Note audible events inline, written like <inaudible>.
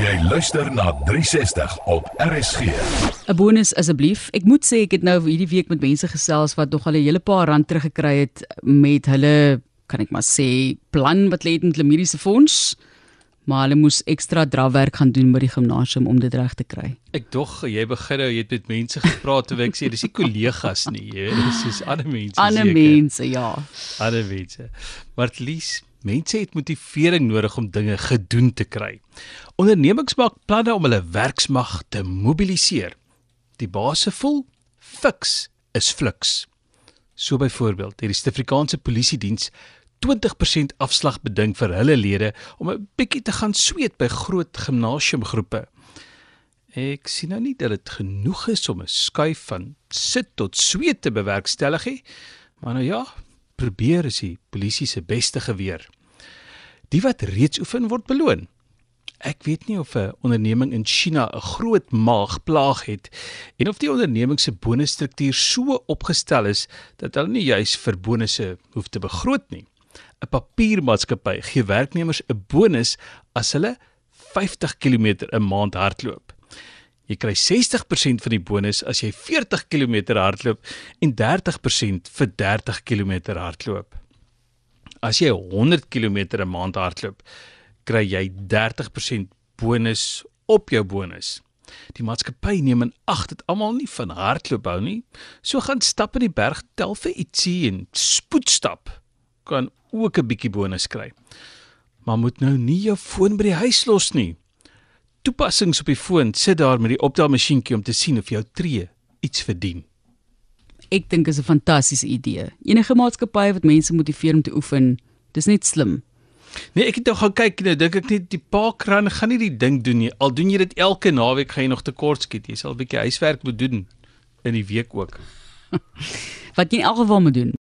Jy luister na 360 op RSG. 'n Bonus asseblief. Ek moet sê ek het nou hierdie week met mense gesels wat nog al 'n hele paar rand teruggekry het met hulle kan ek maar sê plan wat lê in die mediese fonds. Maar hulle moes ekstra drafwerk gaan doen by die gimnasium om dit reg te kry. Ek dog jy begin nou jy het met mense gepraat terwyl ek sê dis nie kollegas nie, jy weet, dis is ander mense. Ander mense, ja. Ander mense. Maar at least mense het motivering nodig om dinge gedoen te kry. Ondernemings maak planne om hulle werksmag te mobiliseer. Die baas se voel fiks is fliks. So byvoorbeeld, het die Suid-Afrikaanse Polisie Diens 20% afslag beding vir hulle lede om 'n bietjie te gaan sweet by groot gimnasiumgroepe. Ek sien nou nie dat dit genoeg is om 'n skuif van sit tot sweet te bewerkstellig nie, maar nou ja, probeer is die polisie se beste geweer. Die wat reeds oefen word beloon. Ek weet nie of 'n onderneming in China 'n groot maagplaag het en of die onderneming se bonusstruktuur so opgestel is dat hulle nie juis vir bonusse hoef te begroot nie. 'n Papiermaatskappy gee werknemers 'n bonus as hulle 50 km 'n maand hardloop. Jy kry 60% van die bonus as jy 40 km hardloop en 30% vir 30 km hardloop. As jy 100 km 'n maand hardloop, kry jy 30% bonus op jou bonus. Die maatskappy neem in ag dat almal nie van hardloop hou nie. So gaan stap in die berg tel vir ietsie en spoedstap kan ook 'n bietjie bonus kry. Maar moet nou nie jou foon by die huis los nie. Toepassings op die foon sit daar met die optelmasjienkie om te sien of jou tree iets verdien. Ek dink is 'n fantastiese idee. Enige maatskappy wat mense motiveer om te oefen, dis net slim. Nee, ek het nou gaan kyk, nou dink ek net die parkrun gaan nie die ding doen nie. Al doen jy dit elke naweek gaan jy nog tekort skiet. Jy sal 'n bietjie huiswerk moet doen in die week ook. <laughs> Wat jy in elk geval moet doen,